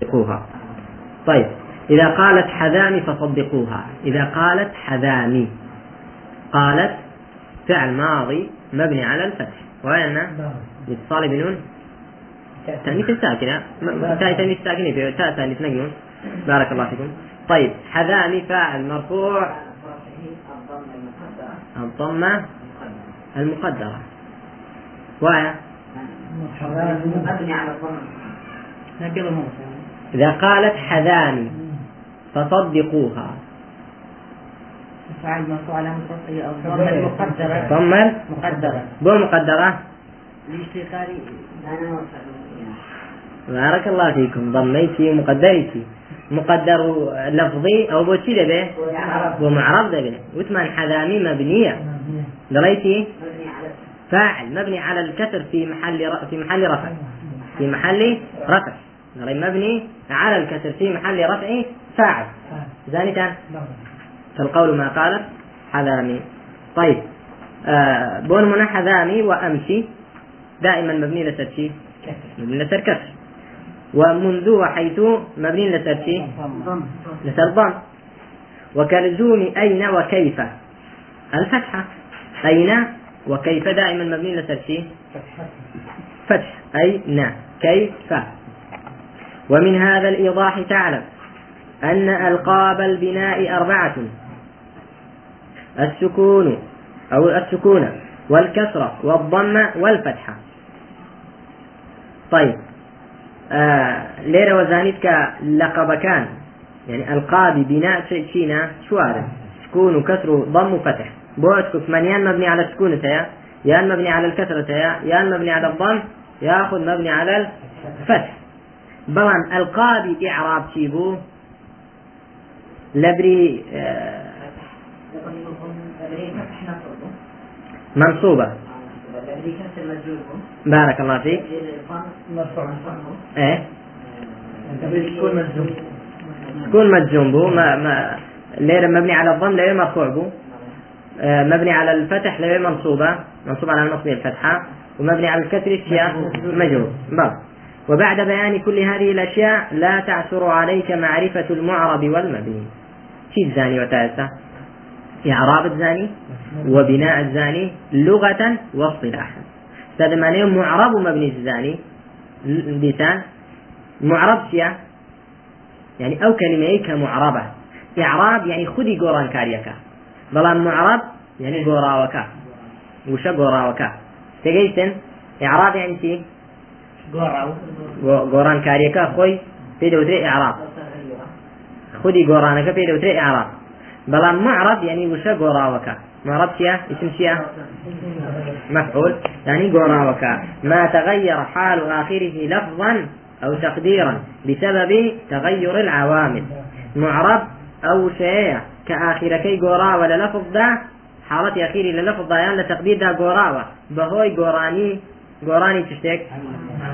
صدقوها. طيب إذا قالت حذامي فصدقوها. إذا قالت حذامي قالت فعل ماضي مبني على الفتح. وين الاتصال بنون؟ تأنيث الساكنة. تأنيث الساكنة في تاء تأنيث نجنون بارك الله فيكم. طيب حذامي فاعل مرفوع. الضمة المقدرة. وهي مبني على الضمة إذا قالت حذامي فصدقوها. فعل مرفوع على الضمة المقدرة ضمة مقدرة. بو مقدرة. لاشتغال بارك الله فيكم. ضميتي ومقدرتي مقدر لفظي أو بو تشي به بو معرب به وثمان حذامي مبنية. دريتي؟ فاعل. مبني على الكسر في محل ر... في محل رفع. في محل رفع. دري مبني على الكسر في محل رفع فاعل. ثانيا فالقول ما قالت حذامي. طيب آه بون من حذامي وأمشي. دائما مبني لسر شي؟ مبني لسر كسر. ومنذ وحيث مبني لسر شي؟ لسر ضم. وكلزوم أين وكيف؟ الفتحة أين وكيف دائما مبني لسر شي؟ فتح. أين؟ كيف؟ ومن هذا الإيضاح تعلم أن ألقاب البناء أربعة السكون أو السكون والكسرة والضمة والفتحة طيب آه ليرة وزانيتك لقب كان يعني ألقاب بناء شينا شو هذا؟ سكون وكسر وضم وفتح. بوعدك من يان مبني على السكون تيا يان مبني على الكسرة تيا يان مبني على الضم ياخذ مبني على الفتح. بلان ألقاب إعراب تيبو لبري آه منصوبة. بارك الله فيك. إيه؟ سكون مجزوم بو ما ما لير مبني على الضم لير مرفوع بو آه مبني على الفتح لير منصوبة. منصوب على النصب الفتحة. ومبني على الكسر الشياء مجرور. باب. وبعد بيان كل هذه الأشياء لا تعثر عليك معرفة المعرب والمبني في الزاني وتاسع إعراب الزاني وبناء الزاني لغة واصطلاحا. هذا معناه معرب ومبني الزاني؟ لسان؟ معرب شيا؟ يعني أو كلمة كمعربة إعراب يعني خدي قران كاريكا. بلان معرب يعني قراوكا. وش قراوكا. تجيسن إعراب يعني شي؟ قرآن كاريكا خوي تدوتري إعراب. خدي قرآنك تدوتري إعراب. بەڵام معرب يعني وشە گۆڕاوەکە معرب چیە اسم چیە مفعول. يعني گۆڕاوەکە ما تغير حال آخره لفظا أو تقديرا بسبب تغير العوامل. معرب أو شيء كآخركي قورا ولا لفظ دا حالة أخيري للفظ دایان لە تقديردا گۆڕاوە بەهۆی گۆڕانی گۆڕانی تشتێک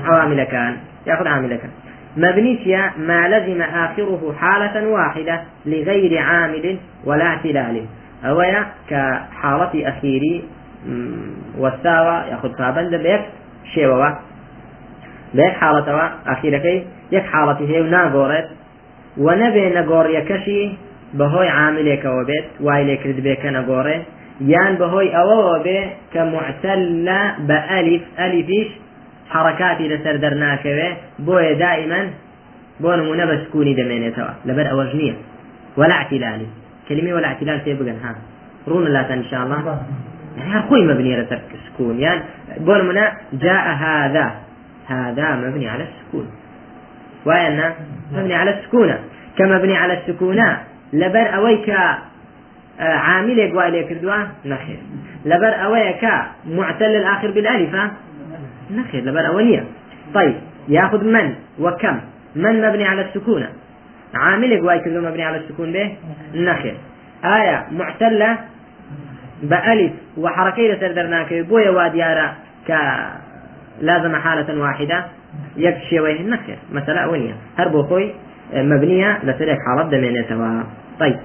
عوامل كان ياخذ عامل كان مبني ما لزم آخره حالة واحدة لغير عامل ولا اعتلال أويا كحالة أخيري والساوى يأخذ فابند بيك شيوة بيك حالة أخيرة يك حالة هي وناغورت ونبي نغور يكشي بهوي عاملك وبيت وايلك رد بيك نغوري يان بهوي بي كمعتل بألف. ألفيش حركاتی لەسەر دەرناکەوێ بۆیە دائما بۆ نمونە بە سکوونی دەمێنێتەوە ولا اعتلالی كلمة ولا اعتلال في بقن ها رون لا إن شاء الله. يعني خوي مبني على السكون يعني بقول منا جاء هذا. هذا مبني على السكون وأن مبني على السكون كما مبني على السكون لبر أويك عاملك وإليك كردوا نخير لبر أويك معتل الآخر بالألف نخير لبر أولية طيب ياخذ من وكم من مبني على السكون. عامل قواي كذو مبني على السكون به نخير آية معتلة بألف وحركية سردرناك بويا واديارا ك لازم حالة واحدة يكشي ويه النخير مثلا أولية هربو خوي مبنية لسريك حالة دمينة طيب.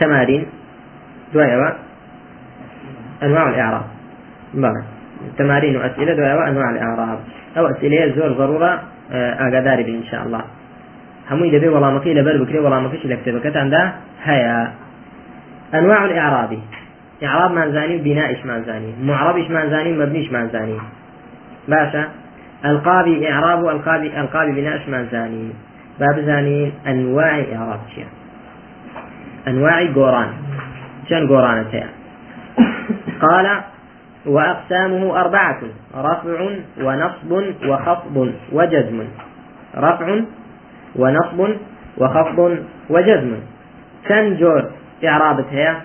تمارين دوايا أنواع الإعراب. بارك تمارين وأسئلة وأنواع الإعراب. أو أسئلة زور ضرورة ئاگاداری بین إن شاء الله. هەمووی دەبێ وەڵامەکەی لەبەر بکرێ وەڵامەکەش لە کتێبەکەتاندا هەیە أنواع الإعراب. إعراب مانزاني وبناء مانزاني معرب مانزاني ومبني مانزاني باشا. القابي إعراب القابي القابي بناء مانزاني باب زاني أنواع إعراب شيء أنواع قوران شن قوران قال وأقسامه أربعة رفع ونصب وخفض وجزم. رفع ونصب وخفض وجزم. كم جور إعرابتها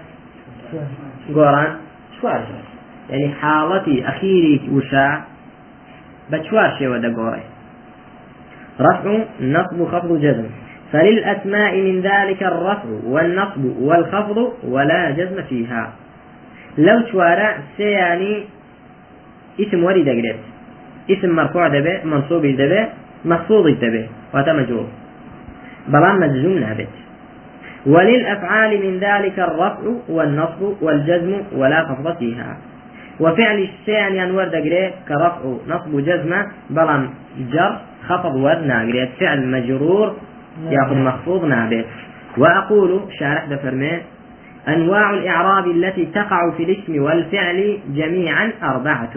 قوران شوار يعني حالتي أخيري وشاع. بشوار شيء ودا قوري رفع نصب خفض جزم. فللأسماء من ذلك الرفع والنصب والخفض ولا جزم فيها. لو شوارع سياني اسم وري دقريت اسم مرفوع دبي منصوب دبي مخفوض دبي وهذا مجرور بلان مجزوم نابت وللأفعال من ذلك الرفع والنصب والجزم ولا خفض فيها. وفعل الشيء أنور دقري كرفع نصب جزمة بلان جر خفض ورد ناقريت فعل مجرور ياخذ مخفوض نابت وأقول شارح دفرمي أنواع الإعراب التي تقع في الاسم والفعل جميعا أربعة.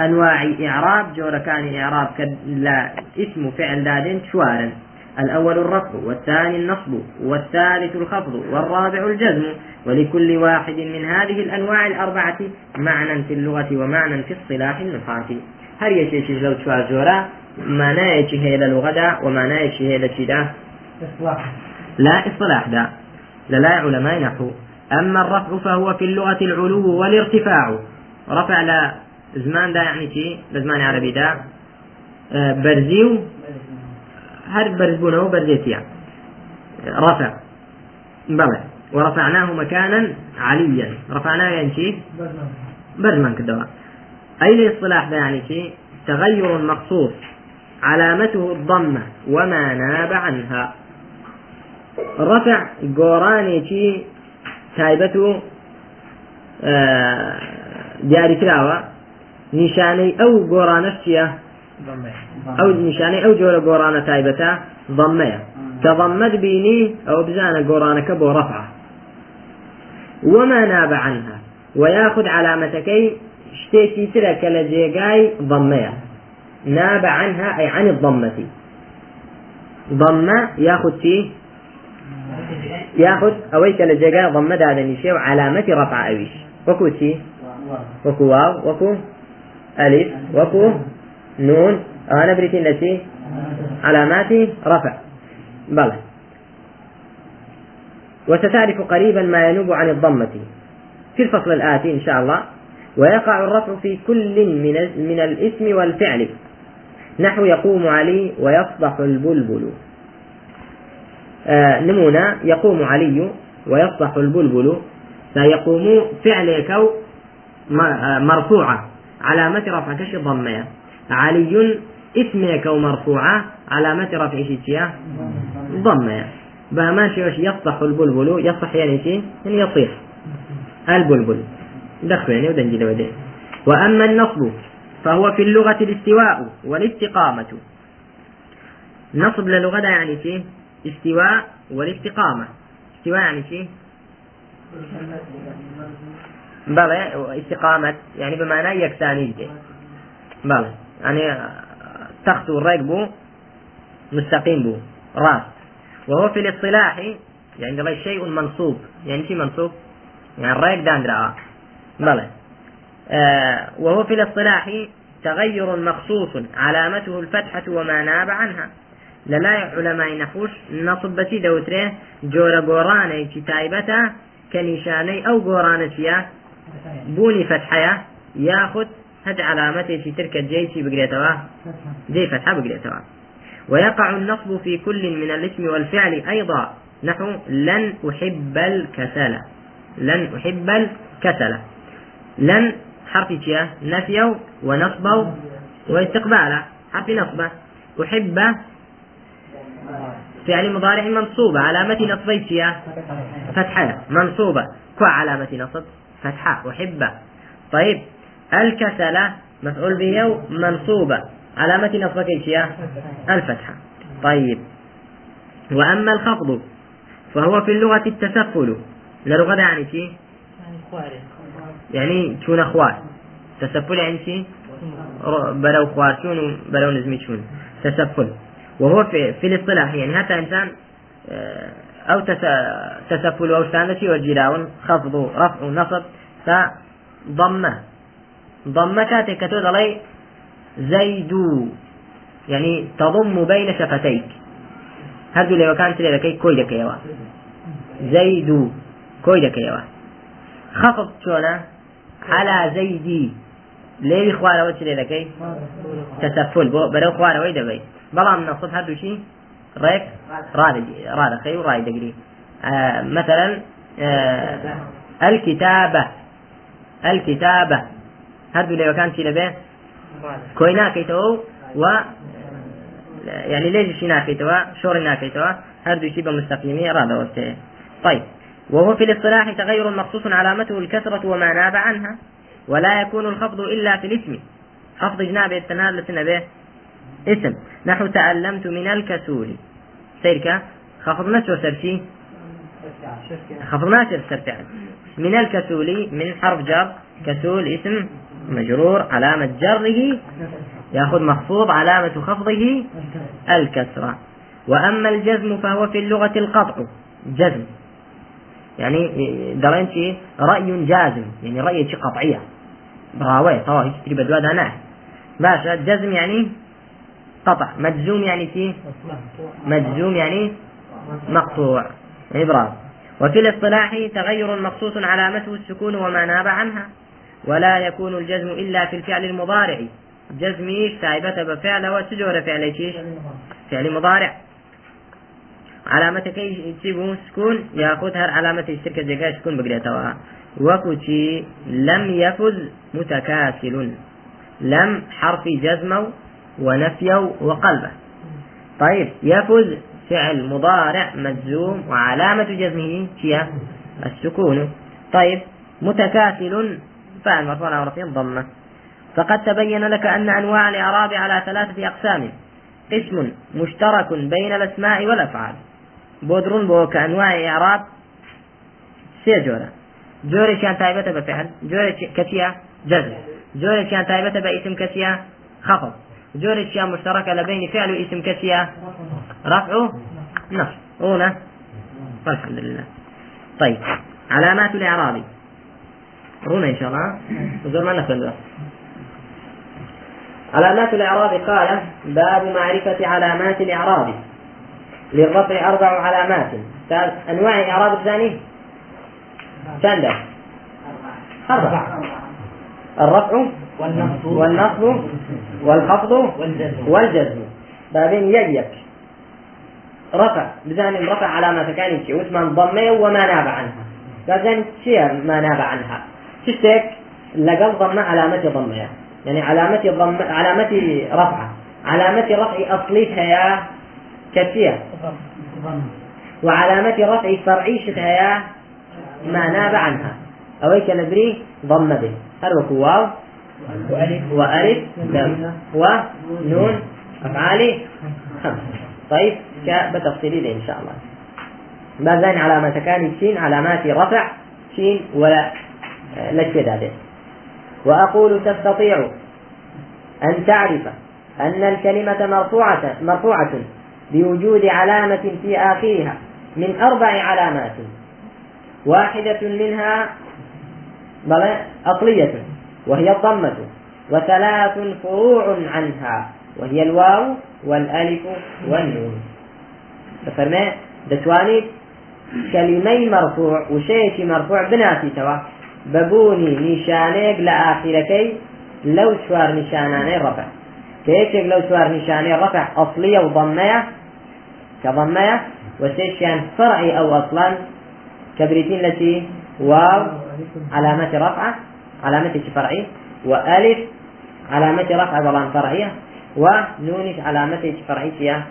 أنواع إعراب جور كان إعراب لا اسم فعل داد شوارا الأول الرفع والثاني النصب والثالث الخفض والرابع الجزم. ولكل واحد من هذه الأنواع الأربعة معنى في اللغة ومعنى في الصلاح النحاة هل يشيش لو شوار جورا؟ معناه هي للغة ومعناه هي لشدا لا إصلاح. دا. لا علماء نحو أما الرفع فهو في اللغة العلو والارتفاع. رفع لا زمان دا يعني شي لزمان عربي دا. آه، برزيو. هر برزبونه برزيتيا. رفع. بلى. ورفعناه مكانا عليا. رفعناه يعني شي برزمان. كدوا أي الاصطلاح ده يعني شي تغير مخصوص علامته الضمة وما ناب عنها. رفع قوراني شي تایبەت و دیاریکراوە نیشانەی ئەو گۆڕانش چییە ئەو نیشانەی ئەو جۆرە گۆڕانە تایبەتە ضمەیە کە بینی ئەو بزانە گۆڕانەکە بۆ ڕەفع وما ناب عنها. وياخذ علامتكي شتيتي ترك لجيجاي ضمية ناب عنها أي عن الضمة. ضمة ياخذ فيه ياخذ أويك لجيجا ضم هذا نشي وعلامة رفع أويش. وكو تي وكو واو. وكو ألف. وكو نون. أنا بريتين التي علامات رفع. بلى. وستعرف قريبا ما ينوب عن الضمة. في الفصل الآتي إن شاء الله ويقع الرفع في كل من من الاسم والفعل. نحو يقوم علي ويصبح البلبل. آه، نمونا يقوم علي ويصبح البلبل. فيقوم فعل كو آه، مرفوعة. علامة رفع كش ضمية علي اسم كو مرفوعة. علامة رفع شيء ضمية بما شيء يصبح البلبل. يصبح يعني شيء يعني يصيح. البلبل. دخل ودنجل ودين وأما النصب. فهو في اللغة الاستواء والاستقامة. نصب للغة يعني شيء؟ استواء والاستقامة. استواء يعني شيء؟ بلى استقامة. يعني بمعنى يكساني بلى. يعني تخت الريق مستقيم بو. راس. وهو في الاصطلاح يعني شيء منصوب. يعني شيء منصوب؟ يعني الريق داندرا. بلى. وهو في الاصطلاح تغير مخصوص علامته الفتحة وما ناب عنها. لە لای علەمای نەخوش نەسب بەچی دەوترێ جۆرە گۆڕانێکی تایبەتە کە نیشانەی ئەو گۆڕانە چیە بوونی فتحەیە یاخود هەد علامەتێکی ترکە جێکی بگرێتەوە جێ فتحە بگرێتەوە ويقع النصب في كل من الاسم والفعل أيضا. نحو لن أحب الكسل. لن أحب الكسل. لن حرف تيا نفيه ونصبه واستقباله حرف نصبه أحب فعل مضارع منصوبة علامة نصبيتها فتحة. منصوبة. كو علامة نصب. فتحة. أحب. طيب. الكسل مفعول به منصوبة علامة إيش هي؟ الفتحة. طيب. وأما الخفض فهو في اللغة التسفل. لغة يعني شيء؟ يعني يعني شون أخوات تسفل يعني شيء بلو خوار شون بلو نزمي شون تسفل. وهو في, في الاصطلاح. يعني حتى إنسان أو تسفل أو استانتي وجلاون خفض رفع نصب. فضمة ضمة كاتك كتود علي زيد يعني تضم بين شفتيك هردو لو كان تلي لكي كوي دكيوا زيد كوي دكيوا خفض شونا على زيدي. ليه خوارە وە چلێ دەکەی تەسەفل بۆ بەرەو خوارەوەی دەبەی بەڵام نەسب هەردووشی ڕێک ڕادەخەی و ڕای دەگری آه مثلا آه الكتابة. الكتابة. هەردوو لێوەکان چی لەبێ کۆی ناکەیتەوە و يعني ليش شي ناكيتوا شور ناكيتوا هردو شي بمستقيمي راد طيب. وهو في الاصطلاح تغير مخصوص علامته الكثرة وما ناب عنها ولا يكون الخفض إلا في الاسم. خفض جناب التنال لسنة اسم. نحو تعلمت من الكسول. سيرك خفض نشو سرشي خفض ناشر سرفعل من الكسول من حرف جر. كسول اسم مجرور. علامة جره يأخذ مخفوض. علامة خفضه الكسرة. وأما الجزم فهو في اللغة القطع. جزم. يعني شيء رأي جازم يعني رأي شيء قطعية. براوي طواه يشتري بدوا دانا. باشا جزم يعني قطع. مجزوم يعني شيء مجزوم يعني مقطوع. يعني برافو وفي الاصطلاح تغير مخصوص علامته السكون وما ناب عنها. ولا يكون الجزم إلا في الفعل المضارع. جزميش تايبة بفعل وتجور فعل فعل مضارع. كي تجيبه سكون. يأخذ هر علامة الشركة جاكا سكون بقريتها. وكوتي لم يفز متكاسل لم حرف جزم ونفي وقلبه. طيب يفز فعل مضارع مجزوم وعلامة جزمه هي السكون. طيب متكاسل فعل مرفوع ورفيع ضمة. فقد تبين لك أن أنواع الإعراب على ثلاثة أقسام. قسم مشترك بين الأسماء والأفعال. بودرون بو كأنواع إعراب سي جورة. جوري كان تايبة بفعل جوري كتيا جزم جوري كان تايبة باسم كتيا خفض. جوري كان مشتركة لبين فعل واسم كتيا رفع نصب. هنا؟ والحمد لله. طيب علامات الإعراب. رونا إن شاء الله. وزور ما نفذ علامات الإعراب قال باب معرفة علامات الإعراب. للرفع أربع علامات أنواع الإعراب الثاني؟ كم أربع الرفع والنصب والخفض والجزم. بابين يجيك رفع. بزان رفع علامة كان شيء واسمه ضمه وما ناب عنها. بزان شيء ما ناب عنها. تشتك لقل ضمه علامة ضمه يعني علامة ضم علامة رفعة علامة رفع أصليتها يا كثير وعلامة رفع فرعي يا ما ناب عنها. أويك نبري ضم به. هو واو وألف. ونون أفعالي. خمسة طيب بتفصيل إن شاء الله. ما زين علامة كان شين علامات رفع شين ولا لا شيء وأقول تستطيع أن تعرف أن الكلمة مرفوعة مرفوعة. بوجود علامة في آخرها من أربع علامات. واحدة منها أصلية وهي الضمة وثلاث فروع عنها وهي الواو والألف والنون. ففرما دتواني كلمي مرفوع وشيء مرفوع بناتي توا. ببوني نشانيك لآخركي لو شوار نشاناني رفع. كيشك لو شوار نشاني رفع؟ أصلية وضمية كضمية وشيشان فرعي أو أصلا كبريتين التي واو علامة رفعة علامة فرعي؟ وألف علامة رفع ظلام فرعية ونونش علامة فرعية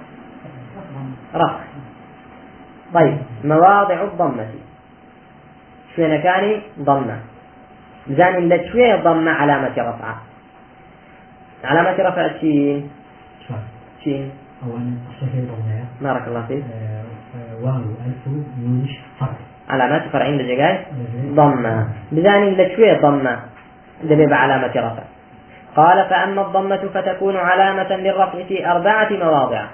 رفع. طيب مواضع الضمة. شوێنەکانی ضمە بزانین لە کوێ ضمە علامەتی ڕفع علامة رفع. شين؟ شوف الصفر ضمير بارك الله فيك. واو ألف يونش فرق علامات فرعين دجاجات ضمة. بذاني لشوية ضمة. دبي بعلامة رفع. قال فأما الضمة فتكون علامة للرفع في أربعة مواضع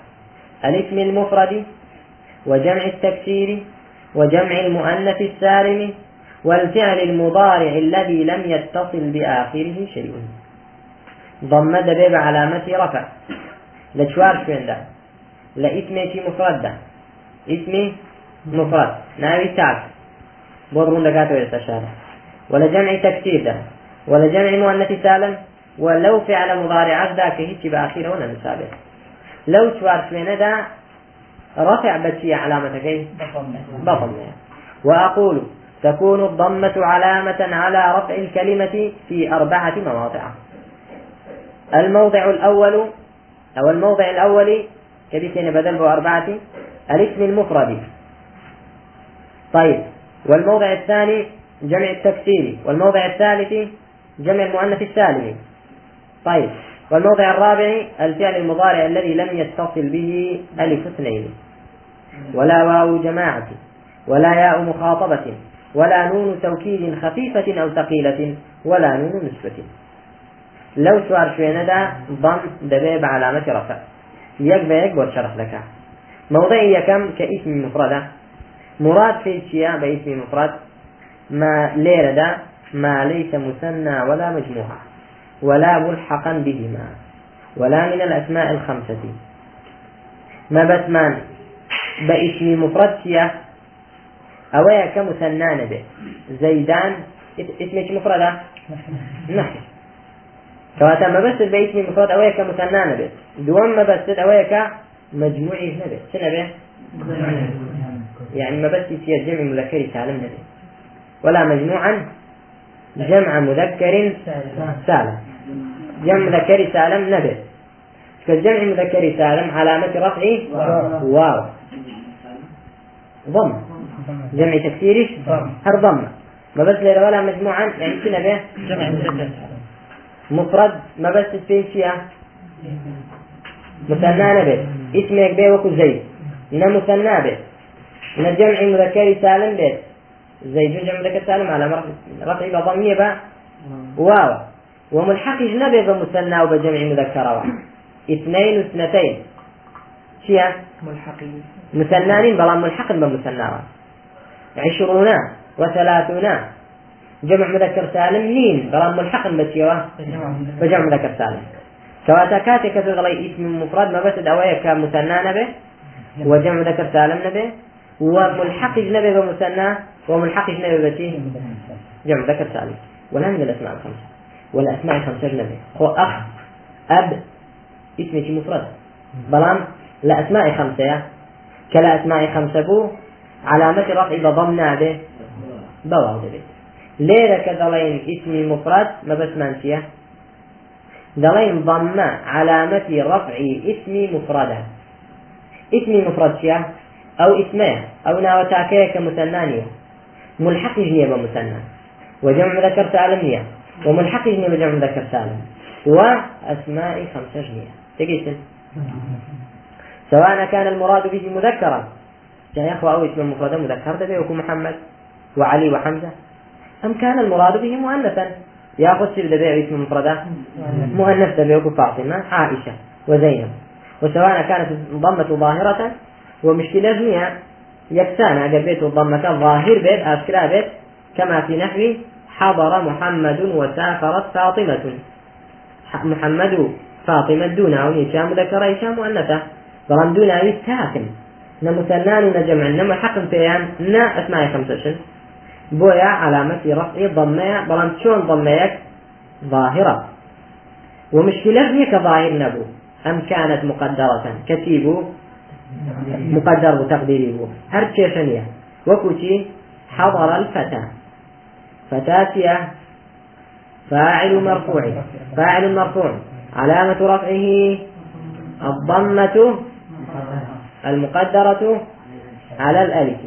الاسم المفرد وجمع التكسير وجمع المؤنث السالم والفعل المضارع الذي لم يتصل بآخره شيء. ضم دبيب علامة رفع. شوين ده لإسمي مفرد ده اسمي مفرد ناوي تاك بضرون دكاتو يستشار ولا جمع تكسير ده ولا جمع مؤنث سالم ولو فعل مضارع ذاك هيك بأخيره ولا نسابه لو شوار شوين ده رفع بشي علامة كيف بضم وأقول تكون الضمة علامة على رفع الكلمة في أربعة مواضع. الموضع الأول أو الموضع الأول كبيتين بدل أربعة الاسم المفرد. طيب والموضع الثاني جمع التكسير والموضع الثالث جمع المؤنث السالم. طيب والموضع الرابع الفعل المضارع الذي لم يتصل به ألف اثنين. ولا واو جماعة ولا ياء مخاطبة ولا نون توكيد خفيفة أو ثقيلة ولا نون نسبة. لو سوار شوينة دا ضم دبيب علامة رفع يك بيك بور شرح لك موضعي كم كاسم مفردة مراد في الشياء باسم مفرد ما ليرة دا ما ليس مثنى ولا مجموعة. ولا ملحقا بهما. ولا من الأسماء الخمسة. ما بس من باسم مفرد شياء أويا كمثنى نبي زيدان اسمك مفردة نحن كواتا ما بس باسم مفرد أويا كمثنى نبي. دوام ما بس أويا كمجموعي نبي. شنو نبي؟ يعني ما بس يصير جمع مذكر سالم نبي. ولا مجموعا جمع مذكر سالم. جمع مذكر سالم نبي. كالجمع مذكر سالم علامة رفعه واو. ضم. جمع تكسيرش هر ضمة ما بس ولا مجموعا؟ يعني شنو به جمع مذكر مفرد ما بس في شيء مثنى نبي. اسمك به وكو زيد. إن مثنى به إن جمع مذكر سالم به زيد جمع مذكر سالم على رفع بضمية با. واو. وملحق نبي بمثنى وبجمع مذكر اثنين واثنتين. شيء ملحقين. مثنان بلا ملحق بمثنى عشرون وثلاثون. جمع مذكر سالم نين بلا ملحق بسيوة بجمع مذكر سالم. كواتا كاتي كتغلي اسم مفرد ما بس دوايا كمثنى نبه وجمع مذكر سالم نبه وملحق نبه بمثنى. وملحق نبه بشي جمع مذكر سالم. ولا من الأسماء الخمسة والأسماء الخمسة نبه هو أخ أب اسمك مفرد. بلان لا أسماء خمسة. كلا أسماء خمسة بو. علامة رفع بضمنا به بواو دبي. ليرة كدلين اسم مفرد ما بس مانسية دلين ضم علامة رفع اسم مفردة. اسم مفرد شيا أو اسمه أو ناوتاكيه كمثنانية. ملحق جنية بمثنى. وجمع مذكر سالم وملحق جنية بجمع مذكر سالم. وأسماء خمسة جنية. تقيسن سواء كان المراد به مذكرا. يا أخوة أو اسم مفرد مذكر تبي يكون محمد وعلي وحمزة. أم كان المراد به مؤنثا؟ يا أخو السيب دبي اسم مفردة مؤنث دبي يكون فاطمة عائشة وزينب. وسواء كانت الضمة ظاهرة ومشكلة جميع يكسانا. قال بيت الضمة ظاهر بيت أشكال بيت. كما في نحو حضر محمد وسافرت فاطمة. محمد فاطمة دون أو هشام مذكرة هشام مؤنثة. بەڵام دوو ناوی تاکن نە مسلمان و نەجمع نەمە حەقم پێیان نا ئەسمای خەمسەشن بۆیە علامەتی ڕفعی ضمەیە بەڵام چۆن ضمەیەک ظاهرة. ومشكلة هي كظاهر نبو. أم كانت مقدرة؟ كتيبو مقدر بتقديري بو. هر تشيشنية وكوتي حضر الفتى. فتاتية فاعل مرفوع. فاعل مرفوع. علامة رفعه الضمة المقدرة على الألف.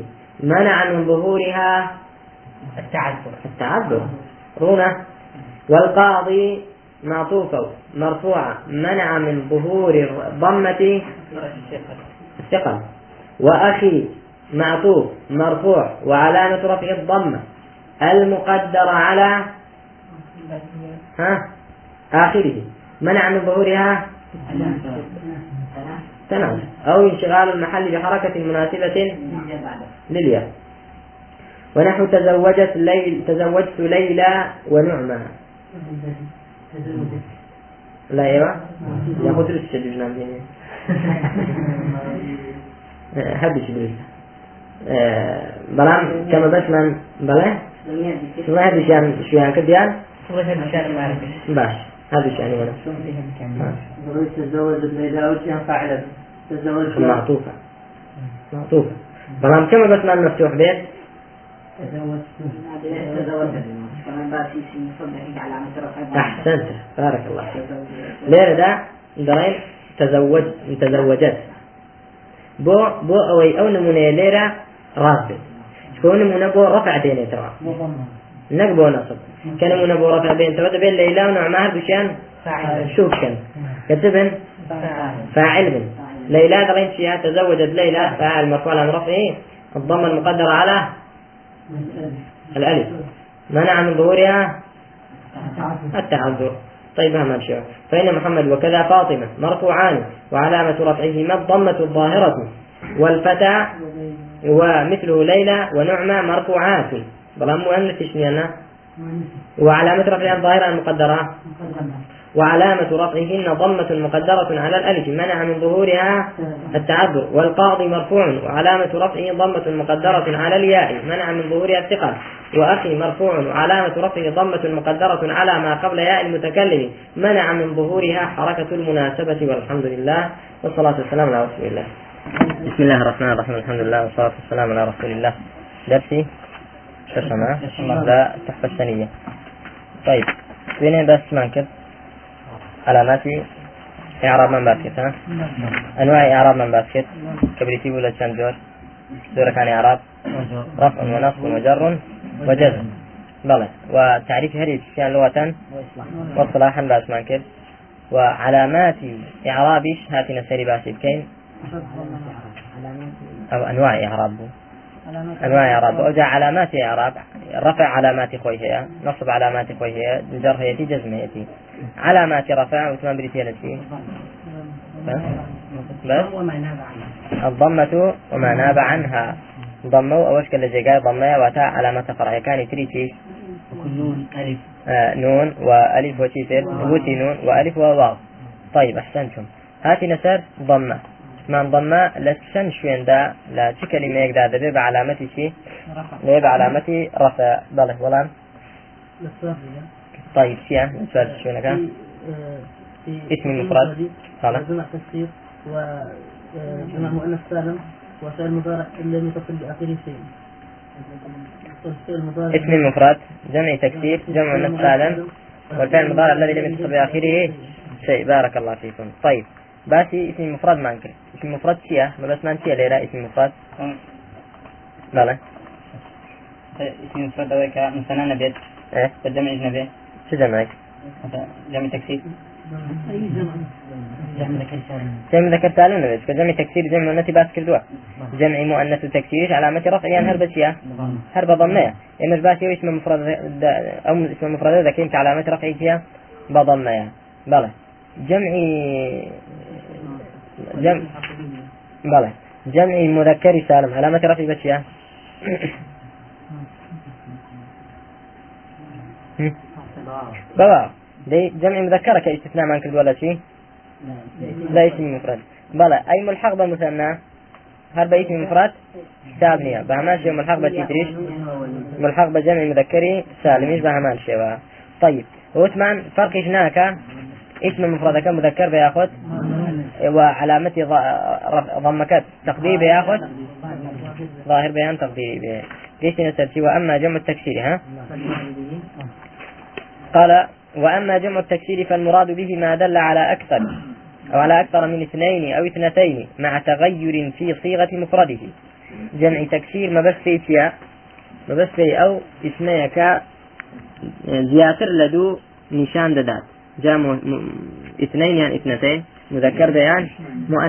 منع من ظهورها التعذر. التعذر. رونة والقاضي معطوفة مرفوعة منع من ظهور الضمة الثقل وأخي معطوف مرفوع وعلامة رفع الضمة المقدرة على ها؟ آخره. منع من ظهورها تناسب أو انشغال المحل بحركة مناسبة للياء. ونحو تزوجت ليل تزوجت ليلى ونعمة. لا أيوه. يا خذ الشد نعم هذا شبريل بلام كما بس من بلا؟ شو هذا شان شو يعني كديان باش. هذا شان وأنا تزوجت ليلى وش فاعلة. تزوجت معطوفة. معطوفة. بلام كما بس من مفتوح بيت. أحسنت. بارك الله فيك ليرة ده درين تزوج تزوجت بو بو أوي أو نمونة ليرة راتب شكون نمونة بو رفع بين ترى نك بو نصب كان نمونة بو رفع بين ترى بين ليلى ونعمها بشان شوف كان كتبن فاعل بن ليلى درين فيها تزوجت ليلى فاعل مرفوع عن رفعه الضمة المقدرة على الألف. منع من ظهورها التعذر. طيب ما نشوف فإن محمد وكذا فاطمة مرفوعان وعلامة رفعهما الضمة الظاهرة والفتى ومثله ليلى ونعمة مرفوعات. بلا مؤنث شنينا وعلامة رفعها الظاهرة المقدرة؟ وعلامة رفعهن ضمة مقدرة على الألف. منع من ظهورها التعذر والقاضي مرفوع. وعلامة رفعه ضمة مقدرة على الياء. منع من ظهورها الثقل. وأخي مرفوع. وعلامة رفعه ضمة مقدرة على ما قبل ياء المتكلم. منع من ظهورها حركة المناسبة. والحمد لله. والصلاة والسلام على رسول الله. بسم الله الرحمن الرحيم. الحمد لله والصلاة والسلام على رسول الله. درسي؟ شرشمة لا التحفة السنية طيب بين بس مانكب علامات إعراب من باسكت ها؟ أنواع إعراب من باسكت كبريتي ولا جور دورة كان إعراب رفع ونصب وجر وجزم. بلى. وتعريف هذه الأشياء لغة واصطلاحا باس مانكر وعلامات إعرابش هاتنا سري باسي بكين أو أنواع إعراب. أنواع إعراب أو جاء علامات إعراب رفع علامات خوي هي نصب علامات خوي هي جر هي جزم هي علامات رفع وثمان بريتي التي بس؟ الضمة وما ناب عنها. ضمة أو أشكال الجاي ضمة وتاء علامة فرع كان تريتي نون ألف. آه نون وألف وتيتر وتي نون وألف وواو. طيب أحسنتم. هاتي نسر ضمة. من ضمة لسن شوين دا لا شي كلمة يقدر دبي بعلامتي شي. ليه بعلامتي رفع. بله ولا؟ طيب شيء سؤال شو كان اسم المفرد خلاص جمع تكسير وجمع مؤنث سالم وفعل مضارع لم يتصل بآخره شيء. اسم المفرد جمع تكسير جمع مؤنث سالم والفعل المضارع الذي لم يتصل بآخره شيء. بارك الله فيكم. طيب. باسي اسم مفرد ما انكر اسم مفرد ما بس ما انتي ليلى اسم مفرد؟ بلى اسم مفرد أو كمثنى نبيت إيه بالجمع نبي شو جمعك؟ جمع تكسير جمع ذكر سالم جمع نبيت كجمع تكسير جمع مؤنث باس كردوا جمع مؤنث تكسير علامة رفع يعني هرب شيء هرب ضمية إما باسي اسم مفرد أو اسم مفرد ذكرين علامة رفع فيها بضمية بلى جمع جمع بلى جمع مذكر سالم. علامة رفع بشيء بلا دي جمع مذكرة كاستثناء من كل ولا شيء لا اسم مفرد. بلا أي ملحق بمثنى هل اسم مفرد سابنية بهماش ملحق بتدريش ملحق بجمع مذكري سالم إيش بهمان شيء طيب وثمان فرق هناك اسم مفرد مذكر بياخذ وعلامة ضمكات تقدير بياخذ ظاهر بيان تقديري ليش نسأل؟ وأما جمع التكسير ها؟ قال وأما جمع التكسير فالمراد به ما دل على أكثر أو على أكثر من اثنين أو اثنتين مع تغير في صيغة مفرده. جمع تكسير ما بس في ما بس في أو اسميك زياتر لدو نشان ددات. جاء. اثنين يعني اثنتين. مذكر بيان مؤنث.